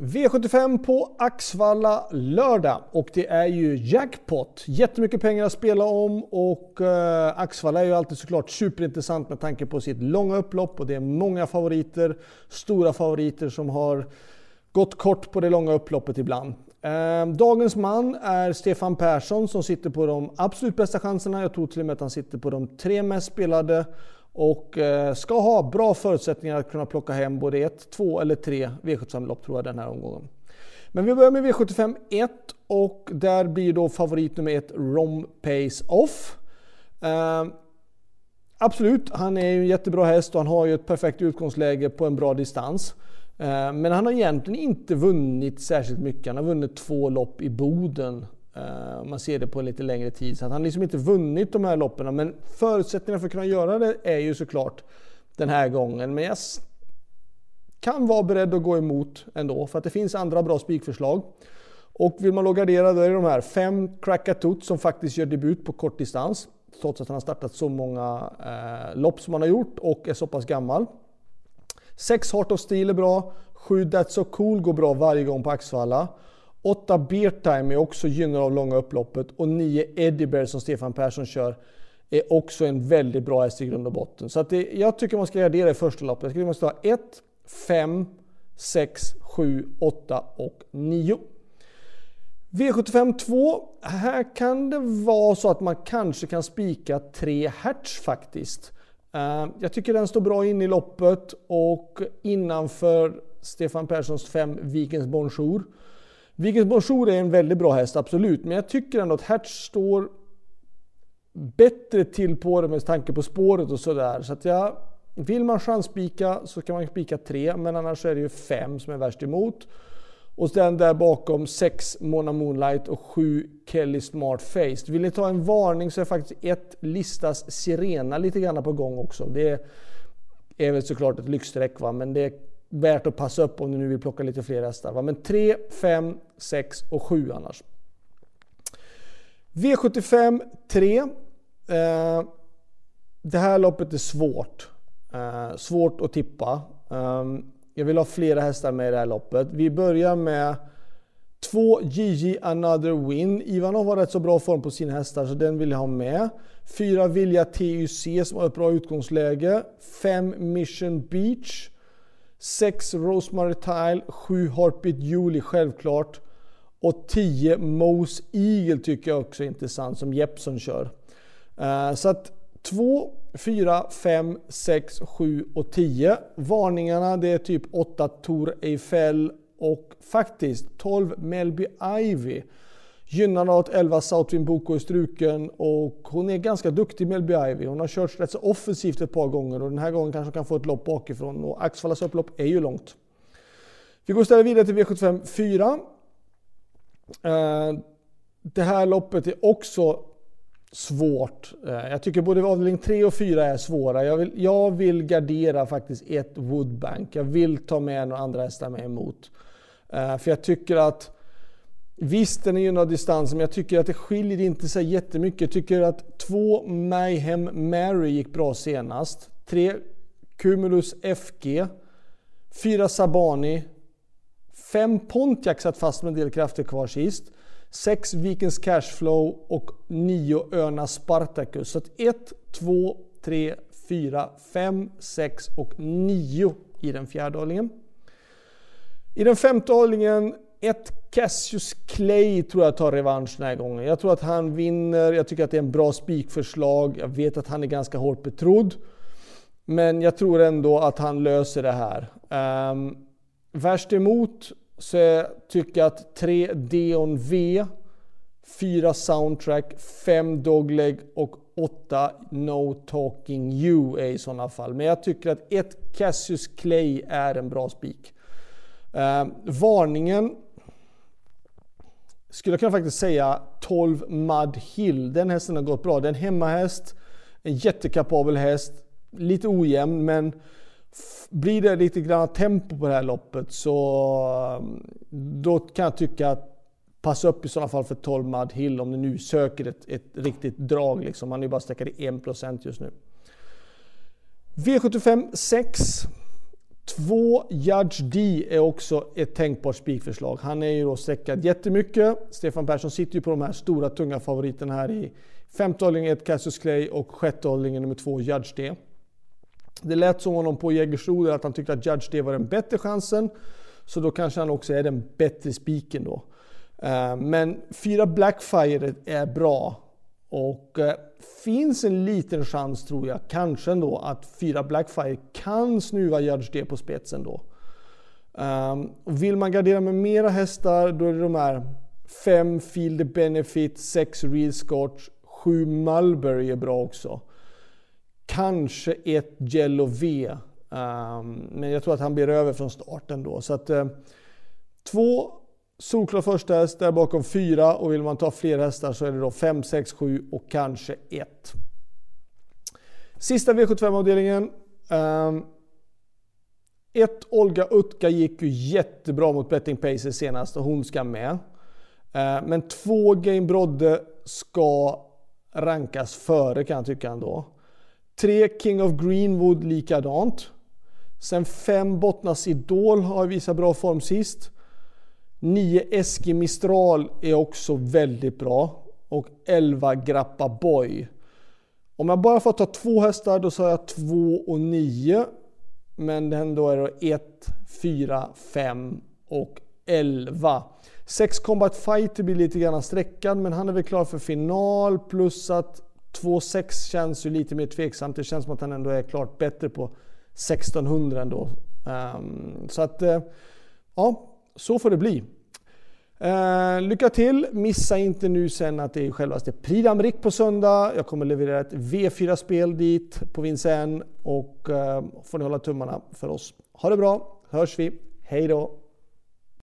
V75 på Axvalla lördag och det är ju jackpot. Jättemycket pengar att spela om och eh, Axvalla är ju alltid såklart superintressant med tanke på sitt långa upplopp och det är många favoriter, stora favoriter som har gått kort på det långa upploppet ibland. Ehm, dagens man är Stefan Persson som sitter på de absolut bästa chanserna. Jag tror till och med att han sitter på de tre mest spelade och eh, ska ha bra förutsättningar att kunna plocka hem både ett, två eller tre V75-lopp tror jag den här omgången. Men vi börjar med V75 1 och där blir då favorit nummer 1 Rom Pace Off. Ehm, absolut, han är ju en jättebra häst och han har ju ett perfekt utgångsläge på en bra distans. Eh, men han har egentligen inte vunnit särskilt mycket. Han har vunnit två lopp i Boden eh, man ser det på en lite längre tid. Så att han liksom inte vunnit de här loppen. Men förutsättningarna för att kunna göra det är ju såklart den här gången. Men jag kan vara beredd att gå emot ändå. För att det finns andra bra spikförslag. Och vill man då gardera då är det de här fem Krakatut som faktiskt gör debut på kort distans. Trots att han har startat så många eh, lopp som han har gjort och är så pass gammal. 6, Heart of Steel är bra. 7, That's So Cool går bra varje gång på Axvalla. 8 Beer Time är också gynnad av långa upploppet och 9 Eddie Bear som Stefan Persson kör är också en väldigt bra häst i grund och botten. Så att det, jag tycker man ska gardera i första loppet. Jag tycker man ska ha 1, 5, 6, 7, 8 och 9. V75 2. Här kan det vara så att man kanske kan spika 3 hertz faktiskt. Eh, jag tycker den står bra in i loppet och innanför Stefan Perssons 5 Vikens Bonjour. Vikens Bonjour är en väldigt bra häst, absolut. Men jag tycker ändå att Hertz står bättre till på det med tanke på spåret och sådär. Så att jag, vill man chansspika så kan man spika tre, men annars är det ju fem som är värst emot. Och sen där bakom 6 Mona Moonlight och 7 Kelly Smart Face. Vill ni ta en varning så är faktiskt ett Listas Sirena lite grann på gång också. Det är väl såklart ett lyxstreck va, men det är värt att passa upp om ni nu vill plocka lite fler hästar. Va? Men 3, 5, 6 och 7 annars. V75 3. Eh, det här loppet är svårt. Eh, svårt att tippa. Eh, jag vill ha flera hästar med i det här loppet. Vi börjar med 2 GG Another Win. Ivanov har rätt så bra form på sina hästar så den vill jag ha med. 4 Vilja TUC som har ett bra utgångsläge. 5 Mission Beach. 6 Rosemary Tile, 7 Heartbeat Julie självklart. Och 10 Mose Eagle tycker jag också är intressant som Jeppson kör. Uh, så att 2, 4, 5, 6, 7 och 10. Varningarna det är typ 8 Tor Eiffel och faktiskt 12 Melby Ivy. Gynnad av att 11 Southwind Boko är struken och hon är ganska duktig Melby Ivy. Hon har kört rätt så offensivt ett par gånger och den här gången kanske hon kan få ett lopp bakifrån och Axfallas upplopp är ju långt. Vi går istället vidare till V75 4. Eh, det här loppet är också svårt. Eh, jag tycker både avdelning 3 och 4 är svåra. Jag vill, jag vill gardera faktiskt ett Woodbank. Jag vill ta med några andra hästar med emot. Eh, för jag tycker att Visst, den är ju några distans, men jag tycker att det skiljer inte så jättemycket. Jag tycker att två Mayhem Mary gick bra senast. Tre Cumulus FG. Fyra Sabani. Fem Pontiac satt fast med en del krafter kvar sist. 6 Vikens Cashflow och 9 Öna Spartacus. Så att 1, 2, 3, 4, 5, 6 och 9 i den fjärde hållningen. I den femte hållningen, 1 Cassius Clay tror jag tar revansch den här gången. Jag tror att han vinner, jag tycker att det är en bra spikförslag. Jag vet att han är ganska hårt betrodd. Men jag tror ändå att han löser det här. Um, värst emot så jag tycker jag att 3 Deon V, 4 Soundtrack, 5 Dogleg och 8 No Talking You är i sådana fall. Men jag tycker att 1 Cassius Clay är en bra spik. Eh, varningen skulle jag kunna faktiskt säga 12 Mud Hill. Den hästen har gått bra. Det är en hemmahäst, en jättekapabel häst, lite ojämn men blir det lite grann tempo på det här loppet så um, då kan jag tycka att passa upp i sådana fall för 12 Hill om ni nu söker ett, ett riktigt drag. Liksom. Han är ju bara sträckad i 1% just nu. V75 6. 2 Judge D är också ett tänkbart spikförslag. Han är ju då sträckad jättemycket. Stefan Persson sitter ju på de här stora tunga favoriterna här i femte hållningen ett Cassius Clay och sjätte hållningen nummer två Judge D. Det lät som honom på Jägersro att han tyckte att Judge Day var den bättre chansen. Så då kanske han också är den bättre spiken då. Eh, men fyra Blackfire är bra. Och eh, finns en liten chans tror jag, kanske ändå, att fyra Blackfire kan snuva Judge Day på spetsen då. Eh, vill man gardera med mera hästar, då är det de här fem Field Benefit, sex Real Scotch, sju Mulberry är bra också. Kanske ett Jello V. Um, men jag tror att han blir över från starten då. Så att uh, två Solklar första häst, där bakom fyra och vill man ta fler hästar så är det då 5, 6, 7 och kanske 1. Sista V75-avdelningen. Um, ett Olga Utka gick ju jättebra mot Betting Pacer senast och hon ska med. Uh, men två Game Brodde ska rankas före kan jag tycka ändå. Tre King of Greenwood likadant. Sen fem Bottnas Idol har visat bra form sist. 9 Eski Mistral är också väldigt bra. Och 11 Grappa Boy. Om jag bara får ta två hästar då sa jag 2 och 9. Men ändå är det 1, 4, 5 och 11. 6 Combat Fighter blir lite grann sträckad men han är väl klar för final plus att 2-6 känns ju lite mer tveksamt. Det känns som att han ändå är klart bättre på 1600 ändå. Um, så att uh, ja, så får det bli. Uh, lycka till! Missa inte nu sen att det är självaste Prix d'Amérique på söndag. Jag kommer leverera ett V4-spel dit på Vincennes och uh, får ni hålla tummarna för oss. Ha det bra, hörs vi. Hej då!